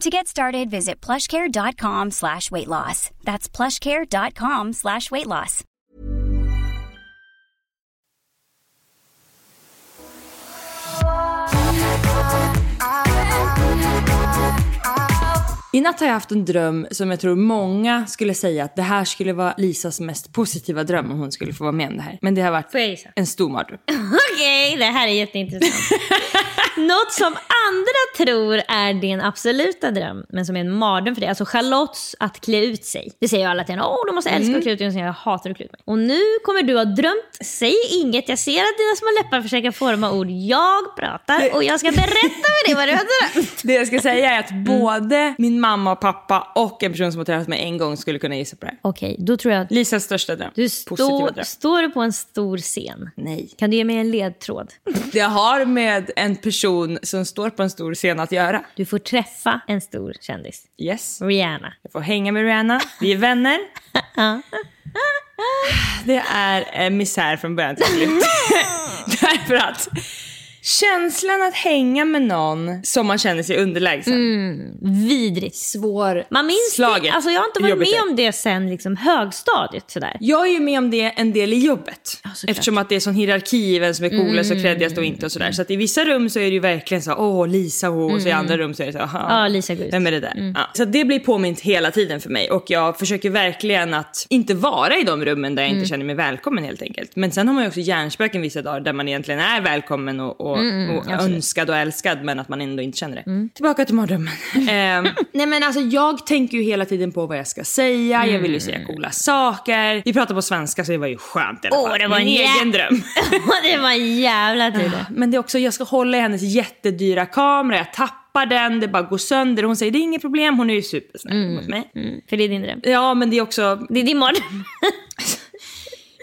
To get started, visit plushcare.com slash weight loss. That's plushcare.com slash weight loss. I natt har jag haft en dröm som jag tror många skulle säga att det här skulle vara Lisas mest positiva dröm om hon skulle få vara med om det här. Men det har varit en stor mardröm. Okej, det här är jätteintressant. Något som andra tror är din absoluta dröm, men som är en mardröm för dig. Alltså Charlottes att klä ut sig. Det säger ju alla till henne. Åh, du måste älska att klä ut dig. Och jag, hatar att klä ut mig. Och nu kommer du ha drömt. Säg inget. Jag ser att dina små läppar försöker forma ord. Jag pratar och jag ska berätta för dig vad du har drömt. Det jag ska säga är att både min mamma och pappa och en person som har träffat mig en gång skulle kunna gissa på det här. Okej, då tror jag att Lisas största dröm. du stå, dröm. står du på en stor scen. Nej. Kan du ge mig en ledtråd? Det har med en person som står på en stor scen att göra. Du får träffa en stor kändis. Yes. Rihanna. Jag får hänga med Rihanna. Vi är vänner. Det är misär från början till slut. Därför att känslan att hänga med någon som man känner sig underlägsen. Vidrigt. Svår. Man minns Slaget. det. Alltså jag har inte varit Jobbigt med det. om det sen liksom högstadiet sådär. Jag är ju med om det en del i jobbet. såklart. eftersom att det är sån hierarki, vem som är coolast och creddigast och inte och sådär. Så att i vissa rum så är det ju verkligen så, åh Lisa och, och så i andra rum så är det så, aha, Ja, Lisa vem är det där? Ja. Så det blir påmint hela tiden för mig och jag försöker verkligen att inte vara i de rummen där jag inte känner mig välkommen helt enkelt. Men sen har man ju också hjärnspöken vissa dagar där man egentligen är välkommen och, och, och önskad och älskad men att man ändå inte känner det. Tillbaka till mardrömmen. Ehm, nej men alltså jag tänker ju hela tiden på vad jag ska säga, jag vill ju säga coola saker. Vi pratar på svenska så det var ju skönt i alla Åh, fall. det var Min en jä- egen dröm. det var en jävla tur det. Men det är också, jag ska hålla i hennes jättedyra kamera, jag tappar den, det bara går sönder. Hon säger det är inget problem, hon är ju supersnäll mot mig. Mm, för det är din dröm. Ja men det är också, Det är din mardröm.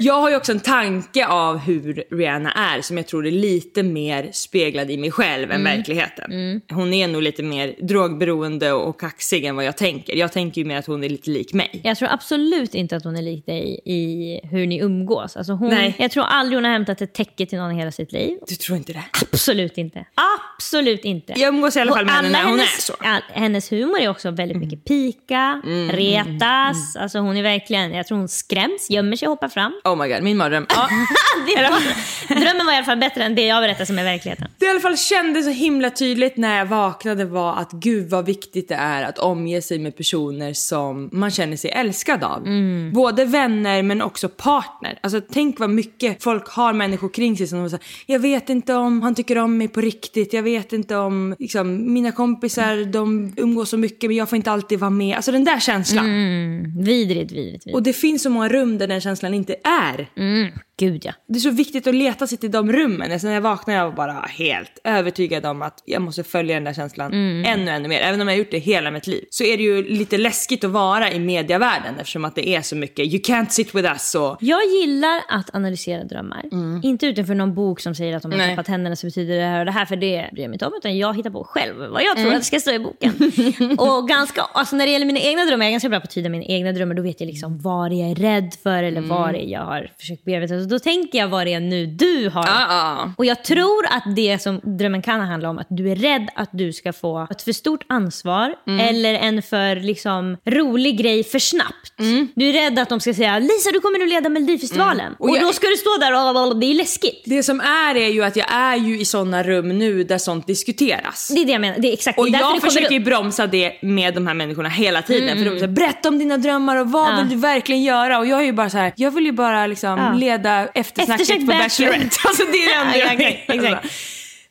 jag har ju också en tanke av hur Rihanna är som jag tror är lite mer speglad i mig själv än verkligheten. Hon är nog lite mer drogberoende och kaxig än vad jag tänker. Jag tänker ju mer att hon är lite lik mig. Jag tror absolut inte att hon är lik dig i hur ni umgås. Alltså hon, Nej. Jag tror aldrig hon har hämtat ett täcke till någon i hela sitt liv. Du tror inte det? Absolut inte. Absolut inte. Jag umgås i alla fall med henne när hon är så. Mm. all, hennes humor är också väldigt mycket pika, retas. Alltså hon är verkligen, jag tror hon skräms, gömmer sig och hoppar fram. Oh my god, min mardröm. Ja. Drömmen var i alla fall bättre än det jag berättar som är verkligheten. Det jag i alla fall kände så himla tydligt när jag vaknade var att gud vad viktigt det är att omge sig med personer som man känner sig älskad av. Både vänner men också partner. Alltså tänk vad mycket folk har människor kring sig som säger jag vet inte om han tycker om mig på riktigt, jag vet inte om liksom, mina kompisar de umgås så mycket men jag får inte alltid vara med. Alltså den där känslan. Vidrigt, vidrigt, vidrigt. Och det finns så många rum där den känslan inte är. Gud ja. Det är så viktigt att leta sig till de rummen. Alltså när jag vaknade jag var bara helt övertygad om att jag måste följa den där känslan ännu, ännu mer. Även om jag har gjort det hela mitt liv. Så är det ju lite läskigt att vara i mediavärlden eftersom att det är så mycket you can't sit with us och Jag gillar att analysera drömmar. Inte utifrån någon bok som säger att om man Nej. tappat händerna så betyder det här och det här. För det bryr jag mig inte om. Utan jag hittar på själv vad jag tror att det ska stå i boken. och ganska, alltså när det gäller mina egna drömmar, jag är ganska bra på att tyda mina egna drömmar. Då vet jag liksom vad jag är rädd för eller vad det är jag har försökt bearbeta. Så då tänker jag vad det är nu du har. Ja. Och jag tror att det som drömmen kan handla om att du är rädd att du ska få ett för stort ansvar eller en för liksom, rolig grej för snabbt. Du är rädd att de ska säga Lisa du kommer nu leda Melodifestivalen. Och, Och jag- då ska du stå där och, och det är läskigt. Det som är är ju att jag är ju i såna rum nu där sånt diskuteras. Det är det jag menar. Det är exakt Och det jag det försöker upp. bromsa det med de här människorna hela tiden. För de säger berätta om dina drömmar och vad Ja. vill du verkligen göra? Och jag är ju bara så här, jag vill ju bara liksom Ja. leda eftersnacket Eftersnack på Bachelor. Bachelorette. Alltså det är det enda Ja, jag. Alltså.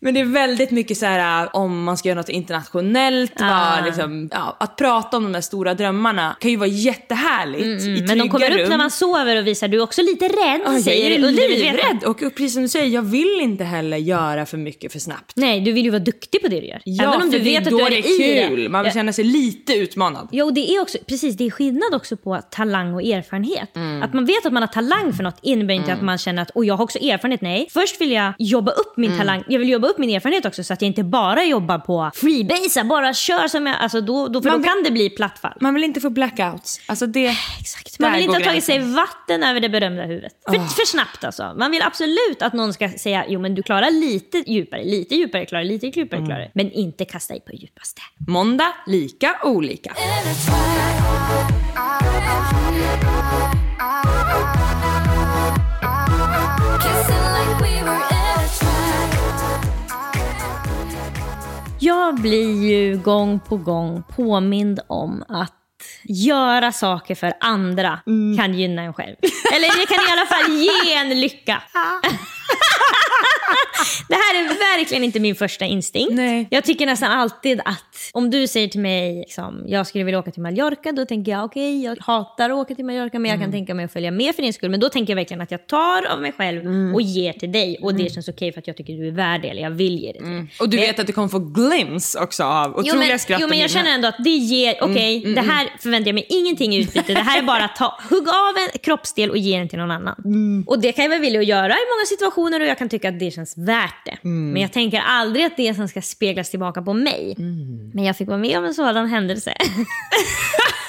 Men det är väldigt mycket så här om man ska göra något internationellt, Ja. vad, liksom, ja, att prata om de där stora drömmarna kan ju vara jättehärligt i Mm, Men de kommer trygga upp när rum. man sover och visar du är också lite rädd. Jag säger är det undermedvetet. livrädd och precis som du säger, jag vill inte heller göra för mycket för snabbt. Nej, du vill ju vara duktig på det du gör. Ja, Även om du det vet är att du är det i är kul. Man vill känna sig lite utmanad. Jo, det är också, precis, det är skillnad också på talang och erfarenhet. Mm. Att man vet att man har talang för något innebär inte att man känner att och jag har också erfarenhet. Nej, först vill jag jobba upp Mm. min talang, jag vill jobba upp min erfarenhet också så att jag inte bara jobbar på freebasea, bara kör som jag, alltså då, då, för Man då vill- kan det bli plattfall. Man vill inte få blackouts. Alltså det... Exakt. Man vill inte ha tagit sig vatten över det berömda huvudet. För, för snabbt alltså. Man vill absolut att någon ska säga jo men du klarar lite djupare, lite djupare klarar, lite djupare Mm. klarar. Men inte kasta i på djupaste. Måndag, lika olika. Jag blir ju gång på gång påmind om att göra saker för andra Mm. kan gynna en själv. Eller det kan i alla fall ge en lycka. Det här är verkligen inte min första instinkt. Nej. Jag tycker nästan alltid att om du säger till mig liksom, jag skulle vilja åka till Mallorca, då tänker jag okej, jag hatar att åka till Mallorca men jag Mm. kan tänka mig att följa med för din skull. Men då tänker jag verkligen att jag tar av mig själv Mm. och ger till dig och det känns okej för att jag tycker du är värd det eller jag vill ge det till dig. Och du Men- vet att du kommer få glimpse också av otroliga Jo men, skratt jo, men jag känner ändå att det ger, okej, det här förväntar jag mig ingenting i utbyte. Det här är bara att ta, hugga av en kroppsdel och ge den till någon annan. Och det kan jag vara villig att göra i många situationer och jag kan tycka att det känns värt det. Men jag tänker aldrig att det sen ska speglas tillbaka på mig. Men jag fick vara med om en sådan händelse.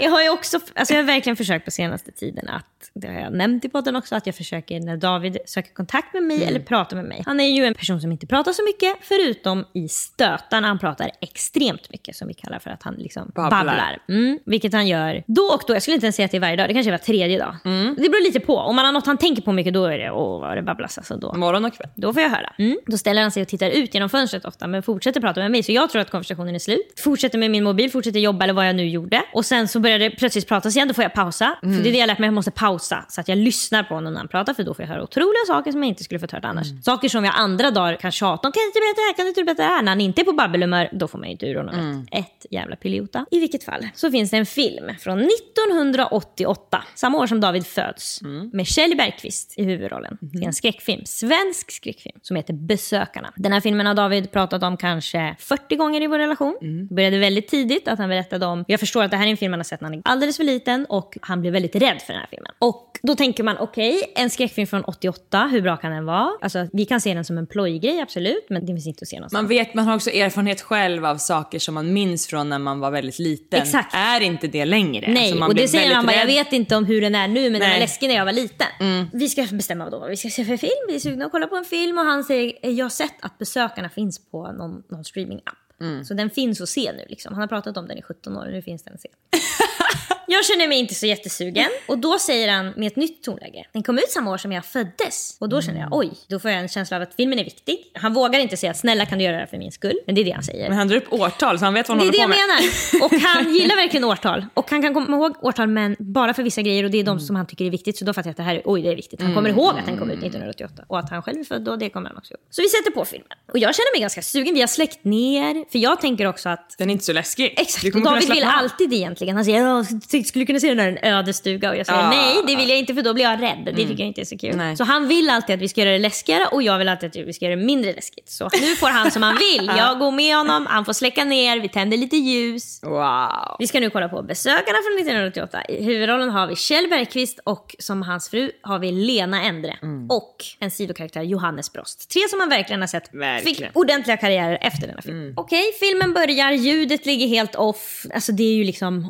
Jag har ju också, alltså jag har verkligen försökt på senaste tiden att, det har jag nämnt i podden också, att jag försöker när David söker kontakt med mig eller pratar med mig. Han är ju en person som inte pratar så mycket, förutom i stötarna. Han pratar extremt mycket, som vi kallar för att han liksom Babblar. babblar. Mm, vilket han gör då och då. Jag skulle inte ens säga att det är varje dag, det kanske är var tredje dag. Det beror lite på. Om man har något han tänker på mycket, då är det, åh vad det babblas alltså. Då. Morgon och kväll. Då får jag höra. Mm. Då ställer han sig och tittar ut genom fönstret ofta men fortsätter prata med mig. Så jag tror att konversationen är slut. Fortsätter med min mobil, fortsätter jobba eller vad jag nu gjorde. Och sen så börjar det plötsligt pratas igen, då får jag pausa. För det är det jag lärt mig, jag måste pausa. Så att jag lyssnar på honom när han pratar för då får jag höra otroliga saker som jag inte skulle fått höra annars. Saker som jag andra dagar kan tjata om. Kan du inte berätta det här? Kan du inte berätta det här? När han inte är på babbelhumör, då får man ju inte ur honom ett. Ett jävla piliota. I vilket fall så finns det en film från 1988, samma år som David föds, med Kjell Bergqvist i huvudrollen. Det är en skräckfilm, svensk skräckfilm, som heter Besökarna. Den här filmen har David pratat om kanske 40 gånger i vår relation. Det började väldigt tidigt att han berättade om, jag förstår att det här är en film han har sett när han är alldeles för liten och han blev väldigt rädd för den här filmen. Och då tänker man, okej, en skräckfilm från 88, hur bra kan den vara? Alltså, vi kan se den som en plojgrej, absolut, men det finns inte att se någonstans. Man vet, man har också erfarenhet själv av saker som man minns från när man var väldigt liten. Exakt. Är inte det längre. Nej, Så man och det blir säger han bara, jag vet inte om hur den är nu men den var Nej. läskig när jag var liten. Vi ska bestämma då vad vi ska se för film, vi är sugna att kolla på en film och han säger, "Eh, jag har sett att besökarna finns på någon, någon streaming-app. Så den finns att se nu liksom. Han har pratat om den i 17 år och nu finns den att se. Jag känner mig inte så jättesugen. Och då säger han med ett nytt tonläge. Den kom ut samma år som jag föddes. Och då känner jag, oj, då får jag en känsla av att filmen är viktig. Han vågar inte säga snälla kan du göra det här för min skull. Men det är det han säger. Men han drar upp årtal så han vet vad han Det är det håller jag på med. menar. Och han gillar verkligen årtal. Och han kan komma ihåg årtal men bara för vissa grejer och det är de som han tycker är viktigt. Så då fattar jag att det här är, oj det är viktigt. Han kommer ihåg att den kom ut 1988 och att han själv är född och det kommer han också ihåg. Så vi sätter på filmen. Och jag känner mig ganska sugen. Vi har släckt ner. För jag tänker också att Den är inte så läskig. Exakt, och David vill alltid egentligen. Han säger jag skulle kunna se den där en ödestuga och jag säger Ah. nej det vill jag inte för då blir jag rädd. Det tycker jag inte är så kul. Nej. Så han vill alltid att vi ska göra det läskigare och jag vill alltid att vi ska göra det mindre läskigt. Så nu får han som han vill. Jag går med honom, han får släcka ner, vi tänder lite ljus. Wow. Vi ska nu kolla på Besökarna från 1988. I huvudrollen har vi Kjell Bergqvist och som hans fru har vi Lena Endre. Och en sidokaraktär, Johannes Brost. Tre som man verkligen har sett Verkligen. fick ordentliga karriärer efter denna film. Okej, filmen börjar, ljudet ligger helt off. Alltså det är ju liksom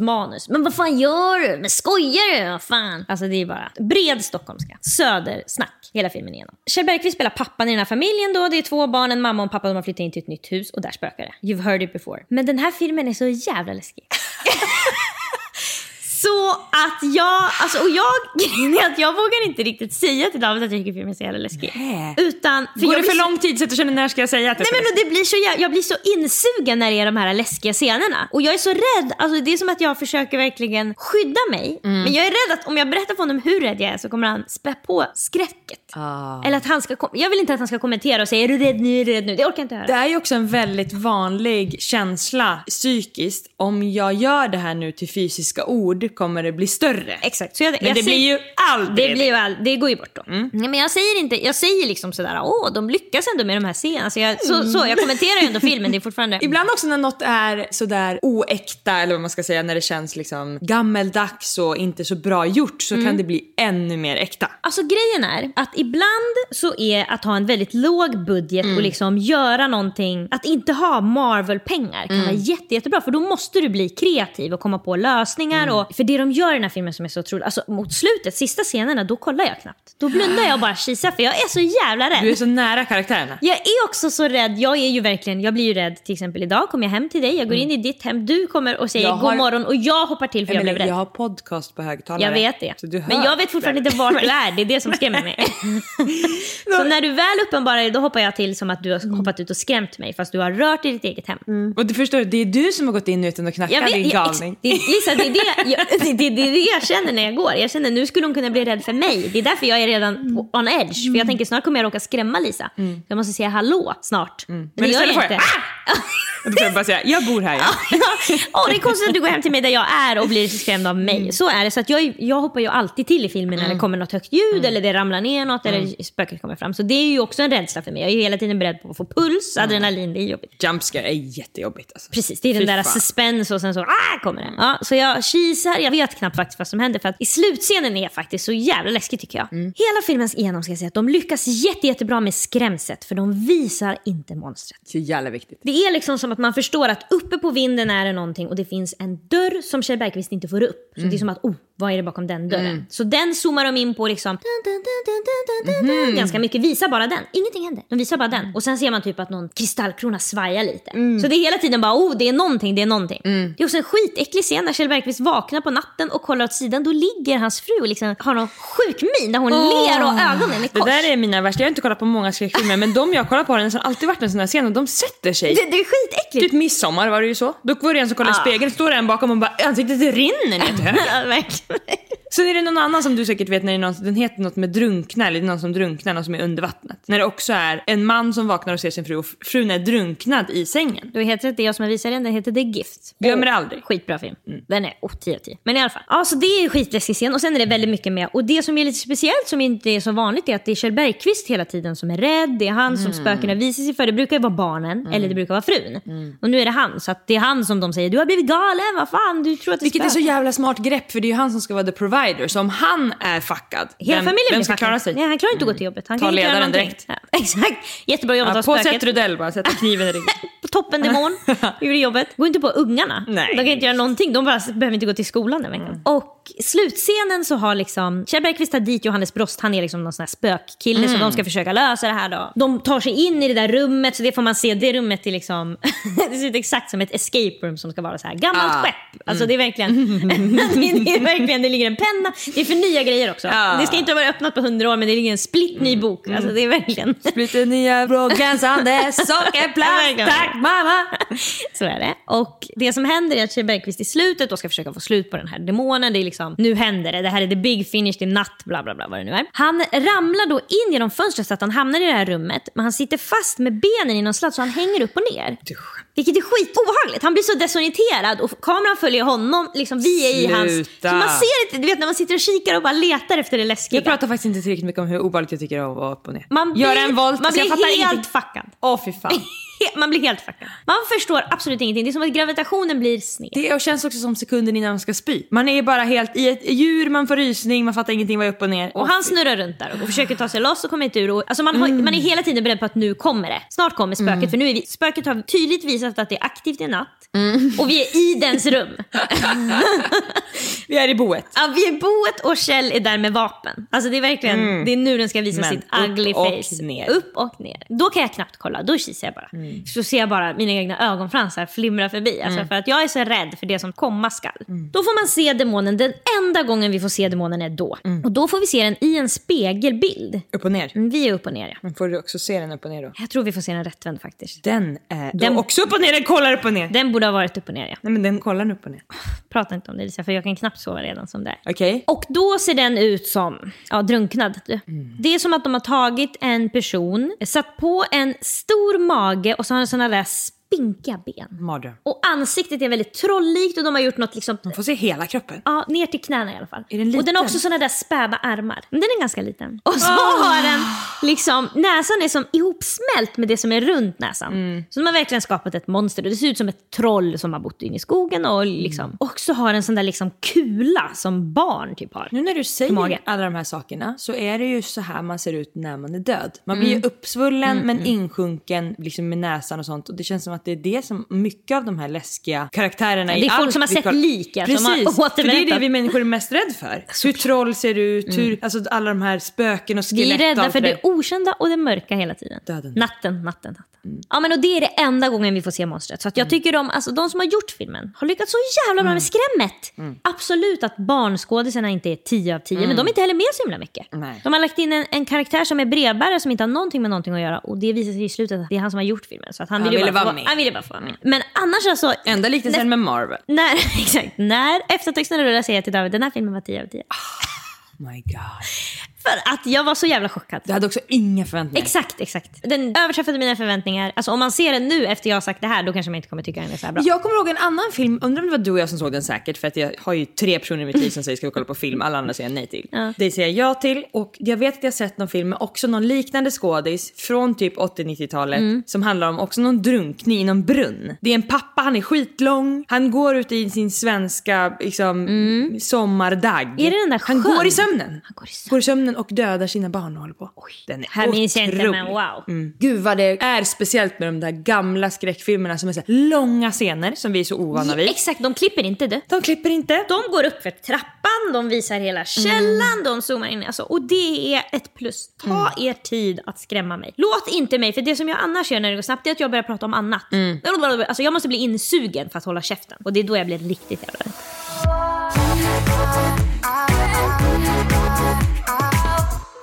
hans manus. Men vad fan gör du? Men skojar du? Vad fan? Alltså det är bara bred stockholmska. Södersnack hela filmen igenom. Kjell Bergqvist spelar pappan i den här familjen då. Det är två barn, en mamma och en pappa. De har flyttat in till ett nytt hus och där spökar det. You've heard it before. Men den här filmen är så jävla läskig. Så att jag, alltså, och jag, att jag vågar inte riktigt säga till David att jag tycker filmen är så jävla läskig. Utan, för Går det för så- lång tid så att du känner när ska jag säga att Nej men det blir så, jag, jag blir så insugen när det är de här läskiga scenerna. Och jag är så rädd, alltså det är som att jag försöker verkligen skydda mig. Mm. Men jag är rädd att om jag berättar för honom hur rädd jag är så kommer han spä på skräcket. Ah. Eller att han ska, kom- jag vill inte att han ska kommentera och säga är du rädd nu, är du rädd nu? Det orkar jag inte höra. Det är ju också en väldigt vanlig känsla psykiskt. Om jag gör det här nu till fysiska ord kommer det bli större. Exakt. Så jag, Men jag det säger- blir ju aldrig det. Blir ju all, det går ju bort då. Mm. Nej, men jag säger inte, jag säger liksom sådär, åh de lyckas ändå med de här scenerna. Så jag, så, så, jag kommenterar ju ändå filmen, det är fortfarande... Ibland också när något är sådär oäkta eller vad man ska säga, när det känns liksom gammeldags och inte så bra gjort så kan det bli ännu mer äkta. Alltså grejen är att ibland så är att ha en väldigt låg budget och liksom göra någonting, att inte ha Marvel-pengar kan vara jätte, jättebra för då måste du bli kreativ och komma på lösningar. Och, för det de gör i den här filmen som är så otroligt, alltså mot slutet, sista scenerna, då kollar jag knappt. Då blundar jag och bara kisar för jag är så jävla rädd. Du är så nära karaktärerna. Jag är också så rädd. Jag är ju verkligen, jag blir ju rädd till exempel idag kommer jag hem till dig, jag går in i ditt hem, du kommer och säger Jag har- god morgon och jag hoppar till för jag blev Emelie, rädd. jag har podcast på högtalare. Jag vet det. Men jag vet fortfarande inte vart du är. Det är det som skrämmer mig. så när du väl uppenbarar det, då hoppar jag till som att du har hoppat ut och skrämt mig fast du har rört i ditt eget hem. Och du förstår, det är du som har gått in utan att knacka, Jag din jag, galning. det, Lisa, det är det, jag, det, det, det är det jag känner när jag går. Jag känner nu skulle hon kunna bli rädd för mig. Det är därför jag är redan på, on edge. För jag tänker snart kommer jag råka skrämma Lisa. Jag måste säga hallå snart. Men, det gör istället jag får jag, Och då får jag bara säga, jag bor här ja. Åh, det är konstigt att du går hem till mig där jag är och blir skrämd av mig. Så är det. Så att jag, jag hoppar ju alltid till i filmen när det kommer något högt ljud eller det ramlar ner något eller spöket kommer fram. Så det är ju också en rädsla för mig. Jag är ju hela tiden beredd på att få puls, adrenalin, det är jobbigt. Jumpscare är jättejobbigt alltså. Precis, det är den Fy där fan. suspense och sen så ah, kommer det. Ja, så jag kisar, jag vet knappt faktiskt vad som händer för att i slutscenen är faktiskt så jävla läskig tycker jag. Hela filmens igenom ska jag säga att de lyckas jätte, jättebra med skrämset för de visar inte monstret. Så jävla viktigt. Det är liksom som att man förstår att uppe på vinden är det någonting och det finns en dörr som Kjell Bergqvist inte får upp. Så det är som att, oh, vad är det bakom den dörren? Så den zoomar de in på liksom dun, ganska mycket. Visar bara den. Ingenting händer. De visar bara den. Och sen ser man typ att någon kristallkrona svajar lite. Så det är hela tiden bara, oh, det är någonting, det är någonting. Det är också en skitäcklig scen när Kjell Bergqvist vaknar på natten och kollar åt sidan. Då ligger hans fru och liksom har någon sjuk min där hon ler och ögonen är Det kors. där är mina värsta, jag har inte kollat på många skräckfilmer men de jag kollar på har nästan alltid varit en sån här scen och de sätter sig. det, det är skitäckligt. Typ midsommar var det ju så. Då var det en som kollade i Ah. spegeln, står det en bakom och bara ansiktet rinner ner till höger. Sen är det någon annan som du säkert vet, när det är någon, den heter något med drunkna, eller det är någon som drunknar, någon som är under vattnet. När det också är en man som vaknar och ser sin fru och frun är drunknad i sängen. Du helt rätt, det är jag som har visat den. Heter The Gift. Glömmer det aldrig. Skitbra film. Den är oh, 10 av 10. Men i alla fall. Ja, så det är en skitläskig scen. Och sen är det väldigt mycket med. Och det som är lite speciellt som inte är så vanligt är att det är Kjell Bergqvist hela tiden som är rädd. Det är han som spökena visar sig för. Det brukar ju vara barnen eller det brukar vara frun. Och nu är det han. Så det är han som de säger, du har blivit galen, vad fan, du tror att det Vilket är så spökar." jävla smart grepp för det är ju han som ska vara the provider. Så om han är fuckad, Hela vem, familjen vem ska klara sig? Nej, han klarar inte att gå till jobbet. Han Ta ledaren direkt. Ja, exakt. Jättebra jobbat Ja, av på spöket. sätt Rudell bara, sätta kniven i ryggen. på toppendemon, gjorde jobbet. Gå inte på ungarna. Nej. De kan inte göra någonting, de bara behöver inte gå till skolan den veckan. Och slutscenen så har liksom, Kjell Bergqvist tar dit Johannes Brost, han är liksom någon sån här spökkille så de ska försöka lösa det här då. De tar sig in i det där rummet, så det får man se, det rummet är liksom, det ser ut exakt som ett escape room som ska vara så här gammalt Ah. skepp. Alltså det är verkligen, det är verkligen, det ligger en penna, det är för nya grejer också. Ja. Det ska inte ha varit öppnat på hundra år men det ligger en splitt ny bok. Alltså det är verkligen Lite nya bråkgränsande sockerplast, tack mamma! Så är det. Och det som händer är att Kjell Bergqvist i slutet då ska försöka få slut på den här demonen. Det är liksom, nu händer det. Det här är the big finish, det är natt, bla bla bla vad det nu är. Han ramlar då in genom fönstret så att han hamnar i det här rummet. Men han sitter fast med benen i någon sladd så han hänger upp och ner. Vilket är skitobehagligt. Han blir så desorienterad och kameran följer honom. Liksom, vi är i hans... Sluta. Så man ser inte, du vet när man sitter och kikar och bara letar efter det läskiga. Jag pratar faktiskt inte tillräckligt mycket om hur obehagligt jag tycker är att vara upp och ner. man blir, en volt, man alltså, blir helt ingenting. fuckad. Åh fy fan. man blir helt fuckad. Man förstår absolut ingenting. Det är som att gravitationen blir sned. Det känns också som sekunden innan man ska spy. Man är bara helt i ett djur, man får rysning, man fattar ingenting vad är upp och ner. Och han snurrar runt där och försöker ta sig loss och kommer inte ur. Och, alltså man, har, man är hela tiden beredd på att nu kommer det. Snart kommer spöket. För nu är vi, spöket har tydligt visat att det är aktivt i natt. Och vi är i dens rum. Vi är i boet. Ja, vi är i boet och Kjell är där med vapen. Alltså det är verkligen, det är nu den ska visa Men sitt upp ugly och face. ner. Upp och ner. Då kan jag knappt kolla, då kisar jag bara. Så ser jag bara mina egna ögonfransar flimra förbi. Alltså för att jag är så rädd för det som komma skall. Då får man se demonen, den enda gången vi får se demonen är då. Och då får vi se den i en spegelbild. Upp och ner. Mm, Vi är upp och ner ja. Men får du också se den upp och ner då? Jag tror vi får se den rättvänd faktiskt. Den är Den- också upp och ner, den kollar upp och ner. Den borde ha varit upp och ner ja. Nej men den kollar upp och ner. Prata inte om det Lisa, för jag kan knappt sova redan som det är. Okej. Och då ser den ut som ja, drunknad. Det är som att de har tagit en person, satt på en stor mage och så har den sådana där spinkiga ben. Mardröm. Och ansiktet är väldigt trolllikt och de har gjort något liksom... Man får se hela kroppen. Ja, ner till knäna i alla fall. Är den och den liten? har också såna där späda armar. Men den är ganska liten. Och så har den liksom, näsan är som ihopsmält med det som är runt näsan. Så de har verkligen skapat ett monster. Det ser ut som ett troll som har bott inne i skogen. Och, liksom, och så har den sån där liksom kula som barn typ har. Nu när du säger alla de här sakerna så är det ju så här man ser ut när man är död. Man blir ju uppsvullen men insjunken liksom med näsan och sånt. Och det känns som att det är det som mycket av de här läskiga karaktärerna Det är i folk allt som har sett kollar- lik, ja, som har Precis, för det är det vi människor är mest rädda för. Hur troll ser ut, hur, alltså alla de här spöken och skelett Vi är rädda allt för det det okända och det mörka hela tiden. Döden. Natten, natten, natten. Ja, men och det är det enda gången vi får se monstret. Så att jag tycker de, alltså, de som har gjort filmen har lyckats så jävla bra med skrämmet. Absolut att barnskådisarna inte är 10 av 10, men de är inte heller med så himla mycket. Nej. De har lagt in en, en karaktär som är brevbärare som inte har någonting med någonting att göra och det visar sig i slutet att det är han som har gjort filmen. Så att han, Han ville, ville vara med. Han ville bara få vara med. Men annars alltså... Enda liknelsen med Marvel. När, exakt, när eftertexterna rullar säger jag till David den här filmen var 10 av 10. My God. För att jag var så jävla chockad. Du hade också inga förväntningar. Exakt, exakt. Den överträffade mina förväntningar. Alltså om man ser den nu efter jag har sagt det här, då kanske man inte kommer tycka den är så här bra. Jag kommer ihåg en annan film, undrar om det var du och jag som såg den säkert för att jag har ju tre personer i mitt liv som säger ska vi kolla på film, alla andra säger nej till. Ja. Det säger jag ja till och jag vet att jag har sett någon film med också någon liknande skådis från typ 80-90-talet Mm. som handlar om också någon drunkning i någon brunn. Det är en pappa, han är skitlång, han går ut i sin svenska liksom, sommardag. Mm. Är det den där Han sjön? går i sömnen. Han går i sömnen. Går i sömnen och dödar sina barn och håller på. Oj, den är Här minns jag inte, men wow. Mm. Gud vad det är speciellt med de där gamla skräckfilmerna som är så långa scener som vi är så ovana vid. Exakt, de klipper inte det. De klipper inte. De går upp för trappan, de visar hela källan, de zoomar in. Alltså, och det är ett plus. Ta er tid att skrämma mig. Låt inte mig, för det som jag annars gör när det går snabbt är att jag börjar prata om annat. Alltså, jag måste bli insugen för att hålla käften. Och det är då jag blir riktigt jävla rädd.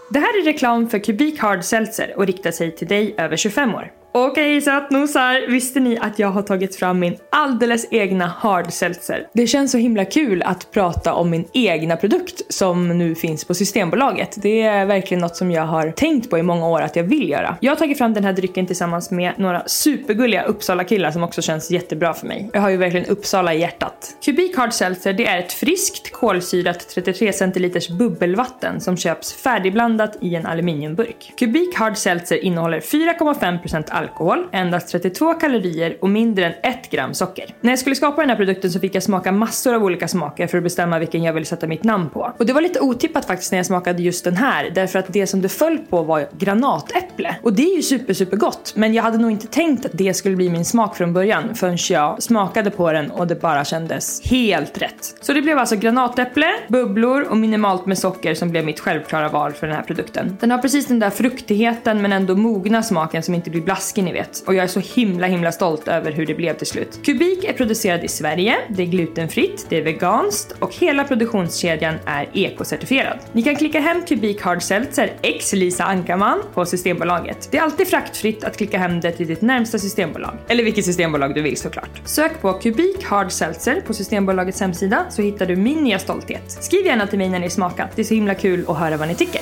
Det här är reklam för Kubik Hard Seltzer och riktar sig till dig över 25 år. Okej sötnosar, visste ni att jag har tagit fram min alldeles egna Hard Seltzer? Det känns så himla kul att prata om min egna produkt som nu finns på Systembolaget. Det är verkligen något som jag har tänkt på i många år att jag vill göra. Jag har tagit fram den här drycken tillsammans med några supergulliga Uppsala-killar som också känns jättebra för mig. Jag har ju verkligen Uppsala i hjärtat. Kubik Hard Seltzer det är ett friskt kolsyrat 33 centiliters bubbelvatten som köps färdigblandat i en aluminiumburk. Kubik Hard Seltzer innehåller 4,5% alkohol, endast 32 kalorier och mindre än 1 gram socker. När jag skulle skapa den här produkten så fick jag smaka massor av olika smaker för att bestämma vilken jag ville sätta mitt namn på. Och det var lite otippat faktiskt när jag smakade just den här därför att det som det föll på var granatäpple. Och det är ju super super gott men jag hade nog inte tänkt att det skulle bli min smak från början förrän jag smakade på den och det bara kändes helt rätt. Så det blev alltså granatäpple, bubblor och minimalt med socker som blev mitt självklara val för den här produkten. Den har precis den där fruktigheten men ändå mogna smaken som inte blir blaskig ni vet. Och jag är så himla himla stolt över hur det blev till slut. Kubik är producerad i Sverige, det är glutenfritt, det är veganskt och hela produktionskedjan är ekocertifierad. Ni kan klicka hem Kubik Hard Seltzer x Lisa Ankarman på Systembolaget. Det är alltid fraktfritt att klicka hem det till ditt närmsta systembolag. Eller vilket systembolag du vill såklart. Sök på Kubik Hard Seltzer på Systembolagets hemsida så hittar du min nya stolthet. Skriv gärna till mig när ni smakat. Det är så himla kul att höra vad ni tycker.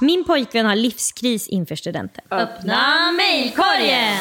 Min pojkvän har livskris inför studenten. Öppna mejlkorgen!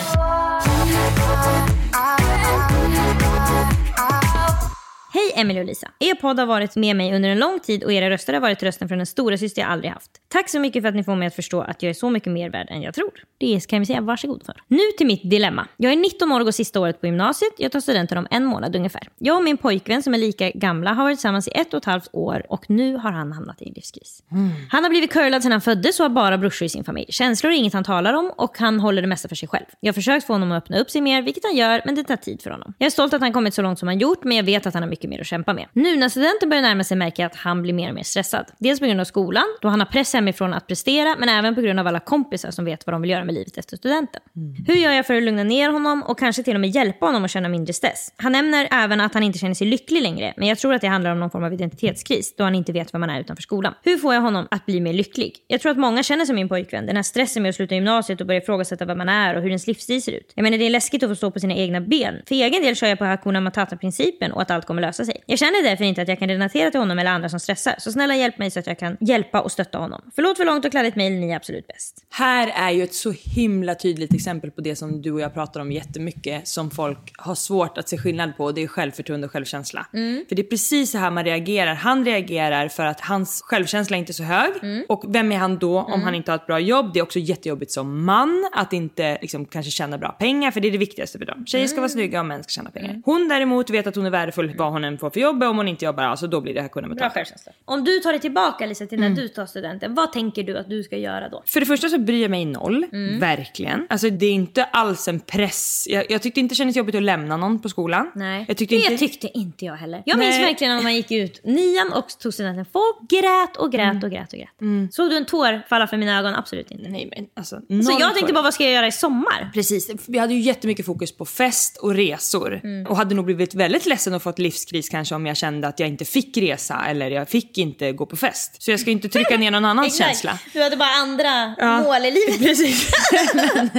Emily och Lisa. Er podd har varit med mig under en lång tid och era röster har varit rösten från den stora syster jag aldrig haft. Tack så mycket för att ni får mig att förstå att jag är så mycket mer värd än jag tror. Det kan vi säga varsågod för. Nu till mitt dilemma. Jag är 19 år och går sista året på gymnasiet. Jag tar studenten om en månad ungefär. Jag och min pojkvän som är lika gamla har varit tillsammans i ett och ett halvt år och nu har han hamnat i en livskris. Han har blivit curlad sedan han föddes och har bara brorsor i sin familj. Känslor är inget han talar om och han håller det mesta för sig själv. Jag har försökt få honom att öppna upp sig mer, vilket han gör, men det tar tid för honom. Jag är stolt att han kommit så långt som han gjort, men jag vet att han har mycket mer att kämpa med. Nu när studenten börjar närma sig märker jag att han blir mer och mer stressad. Dels på grund av skolan, då han har press hemifrån att prestera, men även på grund av alla kompisar som vet vad de vill göra med livet efter studenten. Hur gör jag för att lugna ner honom och kanske till och med hjälpa honom att känna mindre stress? Han nämner även att han inte känner sig lycklig längre, men jag tror att det handlar om någon form av identitetskris, då han inte vet vad man är utanför skolan. Hur får jag honom att bli mer lycklig? Jag tror att många känner som min pojkvän, den här stressen med att sluta gymnasiet och börja ifrågasätta vad man är och hur ens livsstil ser ut. Jag menar det är läskigt att få stå på sina egna ben. För egen del kör jag på Hakuna Matata-principen och att allt kommer lösa sig. Jag känner därför inte att jag kan relatera till honom eller andra som stressar, så snälla hjälp mig så att jag kan hjälpa och stötta honom. Förlåt för långt och kladdigt mejl, ni är absolut bäst. Här är ju ett så himla tydligt exempel på det som du och jag pratar om jättemycket som folk har svårt att se skillnad på och det är självförtroende och självkänsla. För det är precis så här man reagerar. Han reagerar för att hans självkänsla är inte är så hög och vem är han då om han inte har ett bra jobb? Det är också jättejobbigt som man att inte liksom, kanske tjäna bra pengar för det är det viktigaste för dem. Tjejer ska vara snygga och män ska tjäna pengar. Hon däremot vet att hon är värdefull vad hon än får för jobb och om hon inte jobbar alls då blir det här kunna Bra självkänsla. Om du tar dig tillbaka Lisa till när du tar studenten, vad tänker du att du ska göra då? För det första så bryr jag mig noll, verkligen. Alltså det är inte alls en press. Jag, jag tyckte inte det kändes jobbigt att lämna någon på skolan. Nej, Jag tyckte det inte... tyckte inte jag heller. Jag minns Nej. verkligen när man gick ut nian och tog studenten. Folk grät och grät och grät och grät. Såg du en tår falla för mina ögon? Absolut inte. Nej men alltså. Så jag tänkte tår. bara, vad ska jag göra i sommar? Precis, vi hade ju jättemycket fokus på fest och resor. Mm. Och hade nog blivit väldigt ledsen och fått livskris kanske om jag kände att jag inte fick resa eller jag fick inte gå på fest. Så jag ska inte trycka ner någon annans känsla. Du hade bara andra Ja. mål i livet. Precis. Men,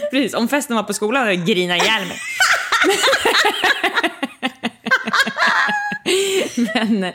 precis. Om festen var på skolan hade jag grinat ihjäl mig. Men eh,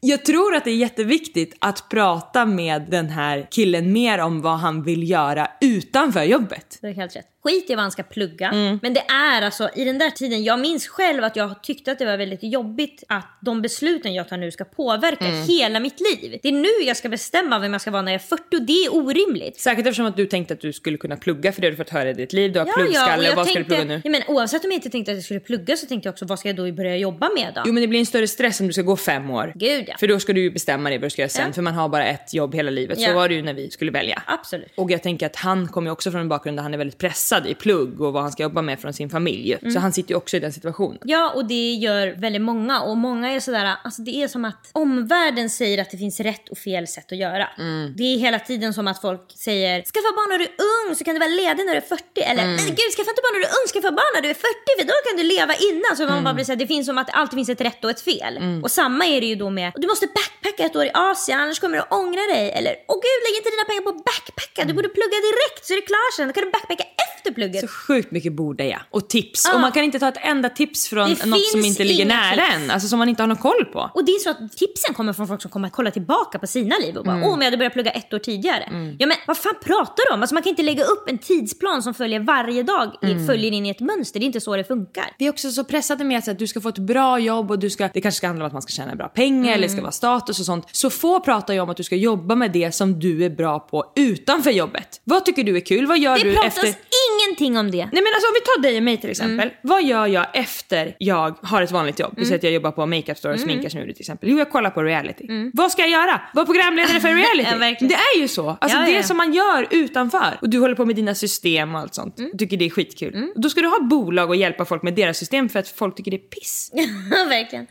jag tror att det är jätteviktigt att prata med den här killen mer om vad han vill göra utanför jobbet. Det är helt rätt. Skit i vad han ska plugga. Mm. Men det är alltså i den där tiden, jag minns själv att jag tyckte att det var väldigt jobbigt att de besluten jag tar nu ska påverka Mm. hela mitt liv. Det är nu jag ska bestämma vem jag ska vara när jag är 40 och det är orimligt. Särskilt eftersom att du tänkte att du skulle kunna plugga för det har du fått höra i ditt liv. Du har och pluggskalle, jag vad ska du plugga nu? Ja, men oavsett om jag inte tänkte att jag skulle plugga så tänkte jag också vad ska jag då börja jobba med då? Jo men det blir en större stress om du ska gå fem år. Gud ja. För då ska du ju bestämma dig vad du ska göra sen. Ja. För man har bara ett jobb hela livet. Ja. Så var det ju när vi skulle välja. Absolut. Och jag tänker att han kommer också från en bakgrund där han är väldigt pressad i plugg och vad han ska jobba med från sin familj. Mm. Så han sitter ju också i den situationen. Ja, och det gör väldigt många. Och många är sådär, alltså det är som att omvärlden säger att det finns rätt och fel sätt att göra. Mm. Det är hela tiden som att folk säger, skaffa barn när du är ung så kan du vara ledig när du är 40. Eller, Mm. gud skaffa inte barn när du är ung, skaffa barn när du är 40 för då kan du leva innan. Så Mm. man bara blir såhär, det finns som att det alltid finns ett rätt och ett fel. Och samma är det ju då med, du måste backpacka ett år i Asien annars kommer du att ångra dig. Eller, åh gud lägg inte dina pengar på att backpacka, Mm. du borde plugga direkt så är det klart sen. Då kan du backpacka efter efter plugget. Så sjukt mycket borde jag. Och tips. Ja. Och man kan inte ta ett enda tips från Det något som inte ligger nära tips. en. Alltså som man inte har någon koll på. Och det är så att tipsen kommer från folk som kommer att kolla tillbaka på sina liv och bara Mm. åh jag hade börjat plugga ett år tidigare. Ja men vad fan pratar du om? Alltså man kan inte lägga upp en tidsplan som följer varje dag, Mm. följer in i ett mönster. Det är inte så det funkar. Vi är också så pressade med att du ska få ett bra jobb och du ska, det kanske ska handla om att man ska tjäna bra pengar eller det ska vara status och sånt. Så få pratar ju om att du ska jobba med det som du är bra på utanför jobbet. Vad tycker du är kul? Vad gör Det du efter... ingenting om det. Nej men alltså om vi tar dig och mig till exempel. Mm. Vad gör jag efter jag har ett vanligt jobb? Vi säger att jag jobbar på makeup store och Mm. sminkar snurrigt till exempel. Jo jag kollar på reality. Vad ska jag göra? Vara programledare för reality? Ja, det är ju så. Alltså Ja, det ja. som man gör utanför. Och du håller på med dina system och allt sånt. Mm. Tycker det är skitkul. Då ska du ha bolag och hjälpa folk med deras system för att folk tycker det är piss. Verkligen.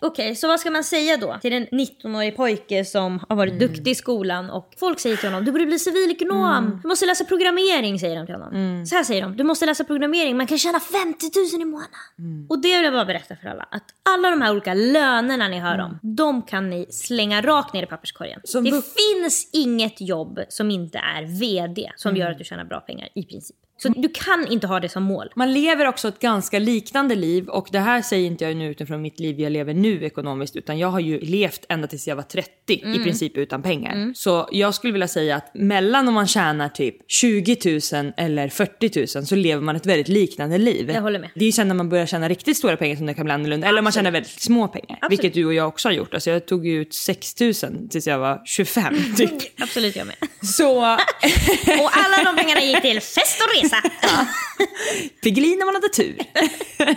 Okej, så vad ska man säga då till en 19-årig pojke som har varit Mm. duktig i skolan och folk säger till honom du borde bli civilekonom, Mm. du måste läsa programmering säger de till honom. Så här säger de, du måste läsa programmering, man kan tjäna 50 000 i månaden. Mm. Och det vill jag bara berätta för alla, att alla de här olika lönerna ni hör om, de kan ni slänga rakt ner i papperskorgen. Som det finns inget jobb som inte är VD som gör att du tjänar bra pengar i princip. Så du kan inte ha det som mål. Man lever också ett ganska liknande liv och det här säger inte jag nu utifrån mitt liv jag lever nu ekonomiskt utan jag har ju levt ända tills jag var 30 Mm. i princip utan pengar. Så jag skulle vilja säga att mellan om man tjänar typ 20 000 eller 40 000 så lever man ett väldigt liknande liv. Jag håller med. Det är ju sen när man börjar tjäna riktigt stora pengar som det kan bli annorlunda eller om man tjänar väldigt små pengar. Absolut. Vilket du och jag också har gjort. Alltså jag tog ju ut 6 000 tills jag var 25 typ. Absolut jag med. Så Och alla de pengarna gick till fest och resa. Piggelin när man hade tur.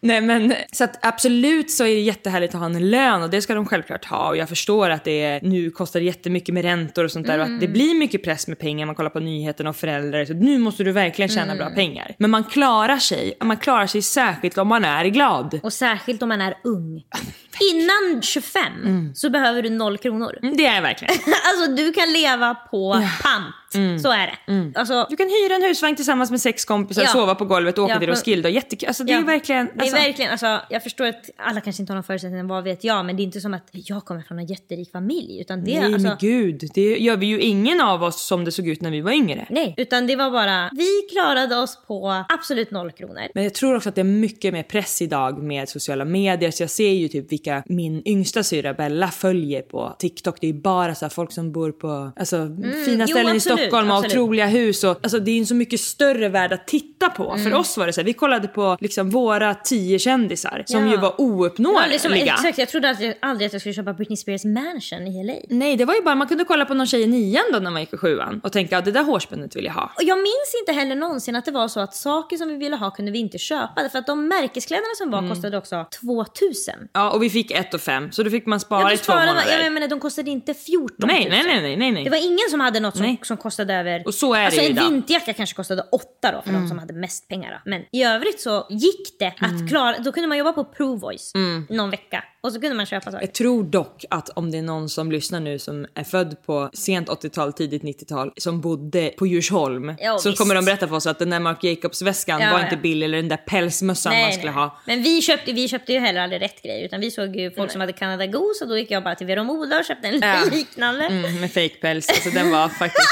Nej men så att absolut så är det jättehärligt att ha en lön och det ska de självklart ha och jag förstår att det är, nu kostar det jättemycket med räntor och sånt där och att det blir mycket press med pengar, man kollar på nyheterna och föräldrar så nu måste du verkligen tjäna bra pengar. Men man klarar sig, man klarar sig särskilt om man är glad. Och särskilt om man är ung. Innan 25 så behöver du noll kronor. Mm, Det är verkligen. Alltså du kan leva på pant. Så är det. Alltså, Du kan hyra en husvagn tillsammans med sex kompisar, Ja. sova på golvet och åka Ja, till Roskilde jättekul. Alltså det är ja, verkligen... Det är Alltså, verkligen, alltså, jag förstår att alla kanske inte har någon förutsättning, vad vet jag. Men det är inte som att jag kommer från en jätterik familj. Utan det, nej alltså, men gud, det gör vi ju ingen av oss som det såg ut när vi var yngre. Nej, utan det var bara, vi klarade oss på absolut noll kronor. Men jag tror också att det är mycket mer press idag med sociala medier. Så jag ser ju typ vilka min yngsta syra Bella följer på TikTok. Det är bara så folk som bor på alltså, fina Mm, jo, ställen i absolut, Stockholm och absolut. otroliga hus. Och, alltså, det är en så mycket större värld att titta på. Mm. För oss var det så här, vi kollade på liksom våra tio kändisar som Ja. ju var ouppnåeliga. liksom, exakt, jag trodde att jag, aldrig att jag skulle köpa Britney Spears mansion i LA. Nej, det var ju bara, man kunde kolla på någon tjej i nian då när man gick i sjuan och tänka att det där hårspännet vill jag ha. Och jag minns inte heller någonsin att det var så att saker som vi ville ha kunde vi inte köpa. För att de märkeskläderna som Mm. var kostade också 2000. Ja, och vi fick ett och fem så då fick man spara i två sparade månader. Ja, men de kostade inte 14 000. nej, nej, nej, nej. Det var ingen som hade något som, som kostade över... Och så är det alltså ju en idag. Mm. vinterjacka kanske kostade 8 då för de som hade mest pengar. Då. Men i övrigt så gick det att klara... Då kunde man jobba på Provoice någon vecka och så kunde man köpa saker. Jag tror dock att om det är någon som lyssnar nu som är född på sent 80-tal, tidigt 90-tal, som bodde på Djursholm, Ja, så visst. kommer de berätta för oss att den där Marc Jacobs-väskan Ja, var ja. inte billig, eller den där pälsmössan man skulle ha. Men vi köpte, vi köpte ju heller aldrig rätt grej utan vi såg ju folk som hade Canada Goose och då gick jag bara till Veromoda och köpte en Ja. liknande. Mm, med fejkpäls, alltså den var faktiskt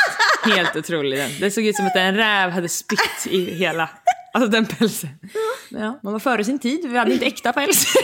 helt otrolig den. Det såg ut som att en räv hade spytt i hela, alltså den pälsen. Ja, man var före sin tid, vi hade inte äkta päls.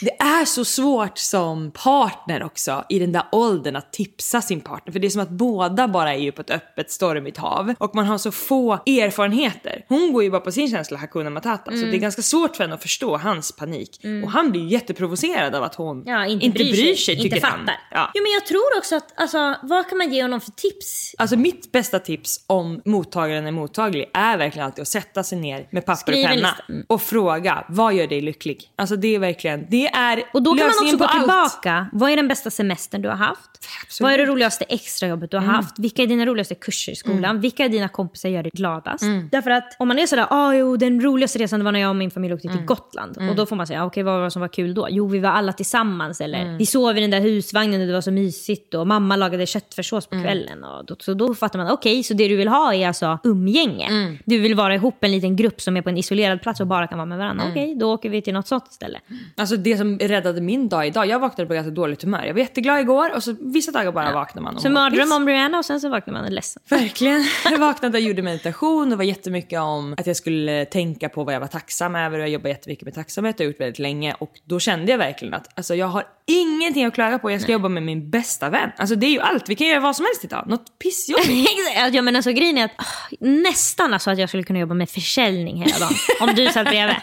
Det är så svårt som partner också i den där åldern att tipsa sin partner. För det är som att båda bara är ju på ett öppet stormigt hav. Och man har så få erfarenheter. Hon går ju bara på sin känsla Hakuna Matata. Så Mm. det är ganska svårt för henne att förstå hans panik. Och han blir ju jätteprovocerad av att hon Ja, inte, bryr, sig, tycker inte han. fattar. Ja. Jo men jag tror också att, alltså vad kan man ge honom för tips? Alltså mitt bästa tips om mottagaren är mottaglig är verkligen alltid att sätta sig ner med papper Skriv och en penna. Mm. och fråga vad gör dig lycklig? Alltså det är verkligen, det är Och då kan man också gå allt. tillbaka. Vad är den bästa semestern du har haft? Absolut. Vad är det roligaste extrajobbet du har Mm. haft? Vilka är dina roligaste kurser i skolan? Vilka är dina kompisar gör dig gladast? Därför att om man är sådär, ah, jo den roligaste resan var när jag och min familj åkte till Gotland. Och då får man säga, ah, okej vad var det som var kul då? Jo vi var alla tillsammans eller vi sov i den där husvagnen och det var så mysigt och mamma lagade köttfärssås på kvällen. Och då, så då fattar man, okej så det du vill ha är alltså umgänge. Du vill vara ihop en liten grupp som är på en isolerad plats och bara kan vara med varandra. Mm. Okej, då åker vi till något sånt ställe. Alltså det som räddade min dag idag, jag vaknade på ganska dåligt humör. Jag var jätteglad igår och så vissa dagar bara vaknar man och Så mardröm om Brianna och sen så vaknar man ledsen. Verkligen. Jag vaknade och gjorde meditation. Det var jättemycket om att jag skulle tänka på vad jag var tacksam över. Jag jobbar jättemycket med tacksamhet och har gjort väldigt länge. Och då kände jag verkligen att alltså, jag har ingenting att klaga på. Jag ska jobba med min bästa vän. Alltså det är ju allt. Vi kan göra vad som helst idag. Något pissjobb. Ja, men alltså, grejen är att ah, nästan alltså att jag skulle kunna jobba med försäljning hela dagen. om du satt bredvid.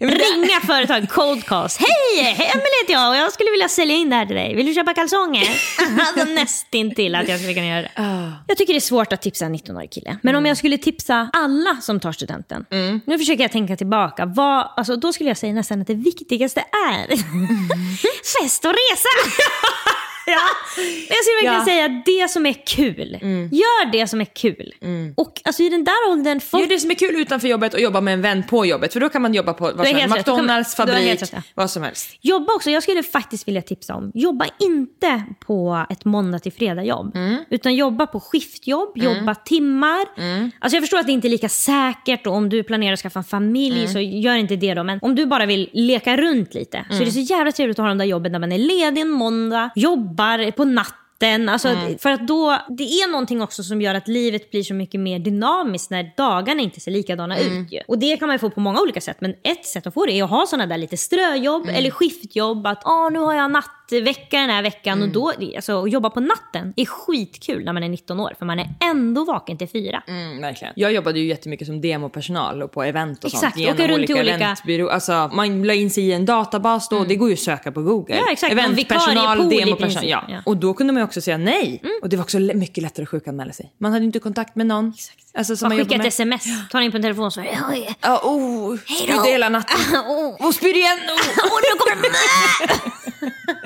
Ringa företag, cold calls. Hej, Emelie heter jag och jag skulle vilja sälja in det här till dig. Vill du köpa kalsonger? alltså nästintill att jag skulle kunna göra det. Jag tycker det är svårt att tipsa en 19-årig kille. Men om jag skulle tipsa alla som tar studenten. Nu försöker jag tänka tillbaka. Vad, alltså, då skulle jag säga nästan att det viktigaste är fest och resa. Ja. Jag skulle verkligen Ja. säga det som är kul. Gör det som är kul. Och alltså, i den där åldern, folk Gör det som är kul utanför jobbet och jobba med en vän på jobbet. För då kan man jobba på vad som helst. man- McDonalds, har fabrik, vad som helst. Jobba också, jag skulle faktiskt vilja tipsa om, jobba inte på ett måndag till fredag jobb. Mm. Utan jobba på skiftjobb, jobba timmar. Mm. Alltså jag förstår att det inte är lika säkert och om du planerar att skaffa en familj Mm. så gör inte det då. Men om du bara vill leka runt lite så är det så jävla trevligt att ha de där jobben där man är ledig en måndag, jobbar på natten. Alltså, Mm. För att då, det är någonting också som gör att livet blir så mycket mer dynamiskt när dagarna inte ser likadana Mm. ut. Och det kan man få på många olika sätt. Men ett sätt att få det är att ha sådana där lite ströjobb Mm. eller skiftjobb. Att ah, nu har jag nattvecka den här veckan. Mm. Och då, alltså, att jobba på natten är skitkul när man är 19 år. För man är ändå vaken till fyra. Mm, verkligen. Jag jobbade ju jättemycket som demopersonal och på event och Exakt, sånt. åka runt olika- eventbyrå. Alltså, man la in sig i en databas då, det går ju att söka på Google. Ja, exakt. Eventpersonal, demopersonal. Ja. ja. Mm. Och då kunde man också säga nej. Och det var också mycket lättare att sjukanmäla sig. Man hade inte kontakt med någon. Alltså, som Man man skickar ett sms, tar in på en telefon och så Oj, Ja, oh, spydde hela natten. oh, spyr igen. Oh, nu kommer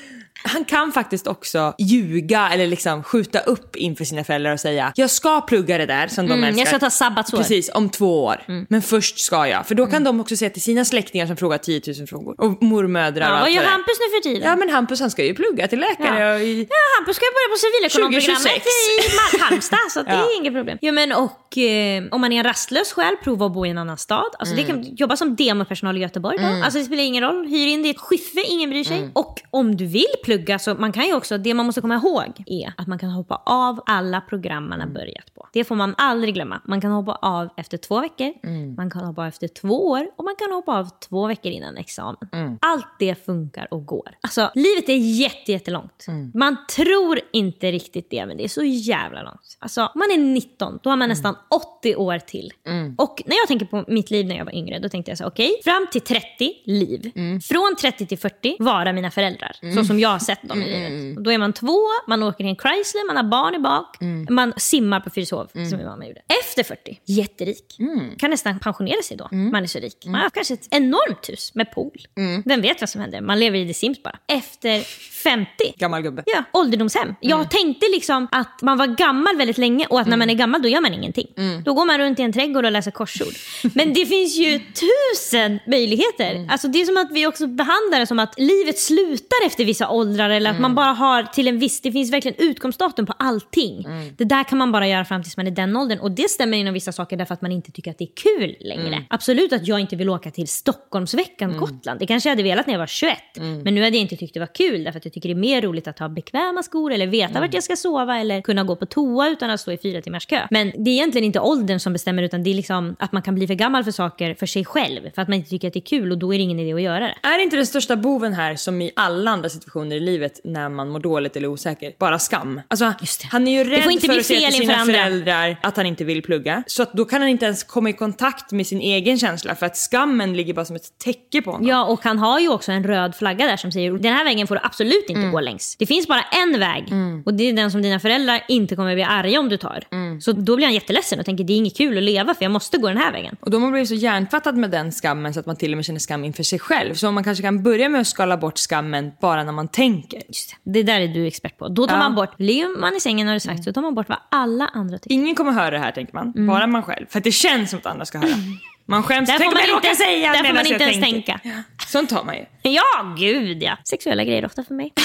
Han kan faktiskt också ljuga eller liksom skjuta upp inför sina föräldrar och säga jag ska plugga det där som de Mm, älskar. jag ska ta sabbatsår. Precis, om två år. Men först ska jag. För då kan de också säga till sina släktingar som frågar 10 000 frågor. Och mormödrar Ja, och vad gör. Hampus nu för tiden? Ja men Hampus han ska ju plugga till läkare. Ja. Och i... Ja, Hampus ska börja på civilekonomprogrammet 2026. i Halmstad, så att det Ja. är inget problem. Jo, men och eh, om man är en rastlös själv, prova att bo i en annan stad. Alltså, det kan jobba som demopersonal i Göteborg då. Alltså, det spelar ingen roll. Hyr in ditt skiffe, ingen bryr sig. Och om du vill plugga, så man kan ju också, det man måste komma ihåg är att man kan hoppa av alla program man har börjat på. Det får man aldrig glömma. Man kan hoppa av efter två veckor, man kan hoppa av efter två år och man kan hoppa av två veckor innan examen. Allt det funkar och går. Alltså, livet är jätte, jättelångt. Man tror inte riktigt det, men det är så jävla långt. Alltså, man är 19, då har man nästan 80 år till. Och när jag tänker på mitt liv när jag var yngre, då tänkte jag så okej, fram till 30, liv. Från 30 till 40, vara mina föräldrar. Så som jag sett dem i livet. Då är man två, man åker i en Chrysler, man har barn i bak, man simmar på Fyrishov, som min mamma gjorde. Efter 40, jätterik. Kan nästan pensionera sig då, man är så rik. Man har kanske ett enormt hus med pool. Vem vet vad som händer? Man lever i The Sims bara. Efter 50, Gammal gubbe. Ja, ålderdomshem. Jag tänkte liksom att man var gammal väldigt länge och att när man är gammal då gör man ingenting. Då går man runt i en trädgård och läser korsord. Men det finns ju tusen möjligheter. Alltså det är som att vi också behandlar det som att livet slutar efter vissa åldrar eller att man bara har till en viss, det finns verkligen utkomstdatum på allting. Det där kan man bara göra fram tills man är den åldern och det stämmer inom vissa saker därför att man inte tycker att det är kul längre. Absolut att jag inte vill åka till Stockholmsveckan, Gotland. Det kanske jag hade velat när jag var 21. Men nu hade jag inte tyckt det var kul därför att jag tycker det är mer roligt att ha bekväma skor eller veta vart jag ska sova eller kunna gå på toa utan att stå i fyra timmars kö. Men det är egentligen inte åldern som bestämmer utan det är liksom att man kan bli för gammal för saker för sig själv för att man inte tycker att det är kul och då är det ingen idé att göra det. Är inte den största boven här som i alla andra situationer i livet när man mår dåligt eller osäker, bara skam? Alltså, han är ju rädd för att säga till sina andra. föräldrar att han inte vill plugga. Så att då kan han inte ens komma i kontakt med sin egen känsla för att skammen ligger bara som ett täcke på honom. Ja, och han har ju också en röd flagga där som säger den här vägen får du absolut inte gå längs. Det finns bara en väg och det är den som dina föräldrar inte kommer bli arga om du tar. Så då blir han jätteledsen och tänker det är inget kul att leva för jag måste gå den här vägen. Och då har man blivit så hjärntvättad med den skammen så att man till och med känner skam inför sig själv. Så man kanske kan börja med att skala bort skammen bara när man tänker. Just det. det där är du expert på. Då tar Ja. man bort, ligger man i sängen har du sagt, så tar man bort vad alla andra tycker. Ingen kommer höra det här tänker man, bara man själv. För att det känns som att andra ska höra. Man skäms. Där får Tänk om man jag råkar säga där får man inte ens tänker. tänka. Sånt tar man ju. Ja, gud ja. Sexuella grejer ofta för mig.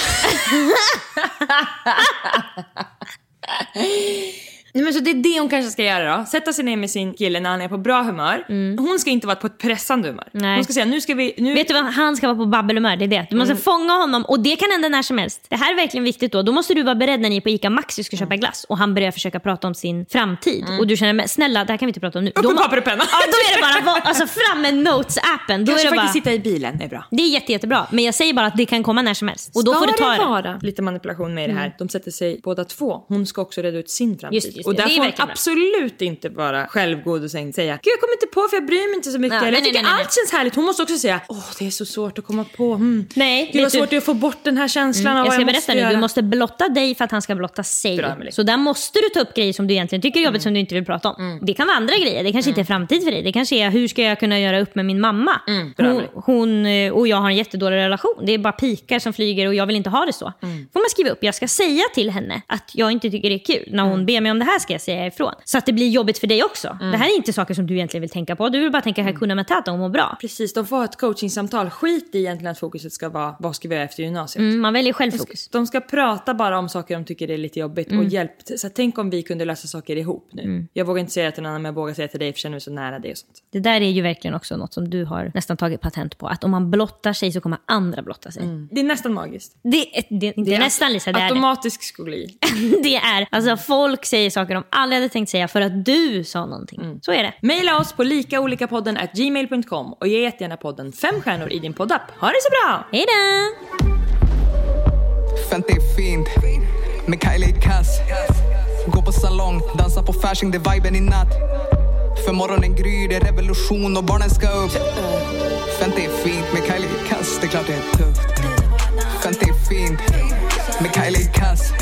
Nej, men så det är det hon kanske ska göra då. Sätta sig ner med sin kille när han är på bra humör. Hon ska inte vara på ett pressande humör. Nej. Hon ska säga nu ska vi... Nu... Vet du vad, han ska vara på babbelhumör. Det är det. Du måste fånga honom och det kan hända när som helst. Det här är verkligen viktigt då. Då måste du vara beredd när ni är på ICA Maxi ska köpa glass och han börjar försöka prata om sin framtid. Och du känner, men snälla det här kan vi inte prata om nu. Upp med papper och penna. Ja, då är det bara alltså, fram med Notes-appen. Då Kanske är det bara, faktiskt sitta i bilen är bra. det är jätte, jättebra. Men jag säger bara att det kan komma när som helst. Och då får du ta det. vara lite manipulation med i det här? De sätter sig båda två. Hon ska också reda ut sin framtid. Just, just och det. där får bra. absolut inte vara självgod och sen säga Gud jag kommer inte på för jag bryr mig inte så mycket. Nej, jag tycker nej, nej, allt känns härligt. Hon måste också säga Åh det är så svårt att komma på. Hmm. Nej, Gud vad svårt det är att få bort den här känslan av Jag vad jag berätta måste nu, göra. du måste blotta dig för att han ska blotta sig. Bra. Så där måste du ta upp grejer som du egentligen tycker är jobbigt som du inte vill prata om. Det kan vara andra grejer, det kanske inte är framtid för dig. Det kanske är hur ska jag kunna göra upp med min mamma? Bra, Hon, hon eh, och jag har en jättedålig relation. Det är bara pikar som flyger och jag vill inte ha det så. får man skriva upp, jag ska säga till henne att jag inte tycker det är kul. När hon ber mig om det här ska jag säga ifrån. Så att det blir jobbigt för dig också. Det här är inte saker som du egentligen vill tänka på. Du vill bara tänka Hakuna Matata och må bra. Precis, de får ha ett coachingsamtal. Skit i egentligen att fokuset ska vara vad ska vi göra efter gymnasiet. Mm, man väljer De självfokus. ska, de ska prata bara om saker de tycker är lite jobbigt Mm. och hjälp. Så tänk om vi kunde lösa saker ihop nu. Jag vågar inte säga till någon annan men jag vågar säga till dig för jag känner mig så nära dig och sånt. Det där är ju verkligen också något som du har nästan tagit patent på. Att om man blottar sig så kommer andra blotta sig. Det är nästan magiskt. Det, är- det, det är nästan Lisa, det är det. Automatisk skoli. det är. Alltså folk säger saker de aldrig hade tänkt säga för att du sa någonting. Så är det. Maila oss på likaolikapodden at gmail.com och ge jättegärna podden fem stjärnor i din poddapp. Ha det så bra! Hej då! Fenty är fint med Kylie Kass Gå på salong, dansa på Fasching, det är viben i natt För morgonen gryr, det är revolution och barnen ska upp Fenty är fint med Kylie Kass, det är klart det är tufft Fenty är fint med Kylie Kass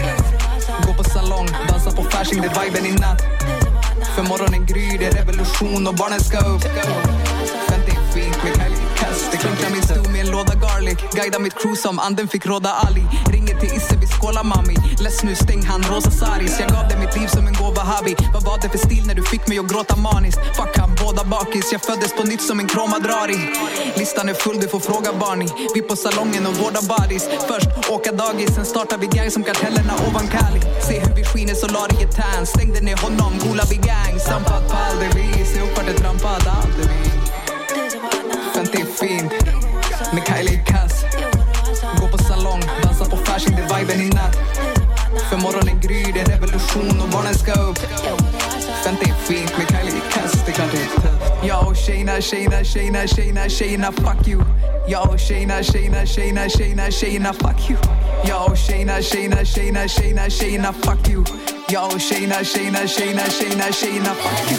Gå på salong, dansa på fashion, det är viben i natt. För morgonen gryr, det är revolution och barnen ska upp. Kass min stol med en låda garlic. Guida mitt crew som anden fick råda Ali. Ringer till Isse, vi skålar mami. Less nu, stäng han, rosa saris Jag gav dig mitt liv som en gåva habi. Vad var det för stil när du fick mig att gråta maniskt? Fuck han, båda bakis. Jag föddes på nytt som en kromadrari. Listan är full, du får fråga Barney. Vi på salongen och vårda bodies Först åka dagis, sen startar vi gang som kartellerna ovan Cali. Se hur vi skiner solariet tan Stängde ner honom, gola vi gang. Sampat på all det vi Se upp vart det trampat allt det vi Fenty är fint med Kylie Kass Gå på salong, dansa på fashion, det är viben i natt För morgonen gryr, det är revolution och barnen ska upp Fenty är fint med Kylie Kass, det är klart det är tufft Jag och tjejerna, tjejerna, tjejerna, tjejerna, tjejerna, fuck you Jag och tjejerna, tjejerna, tjejerna, tjejerna, tjejerna, fuck you Jag och tjejerna, tjejerna, tjejerna, tjejerna, tjejerna, fuck you Jag och tjejerna, tjejerna, tjejerna, tjejerna, tjejerna, fuck you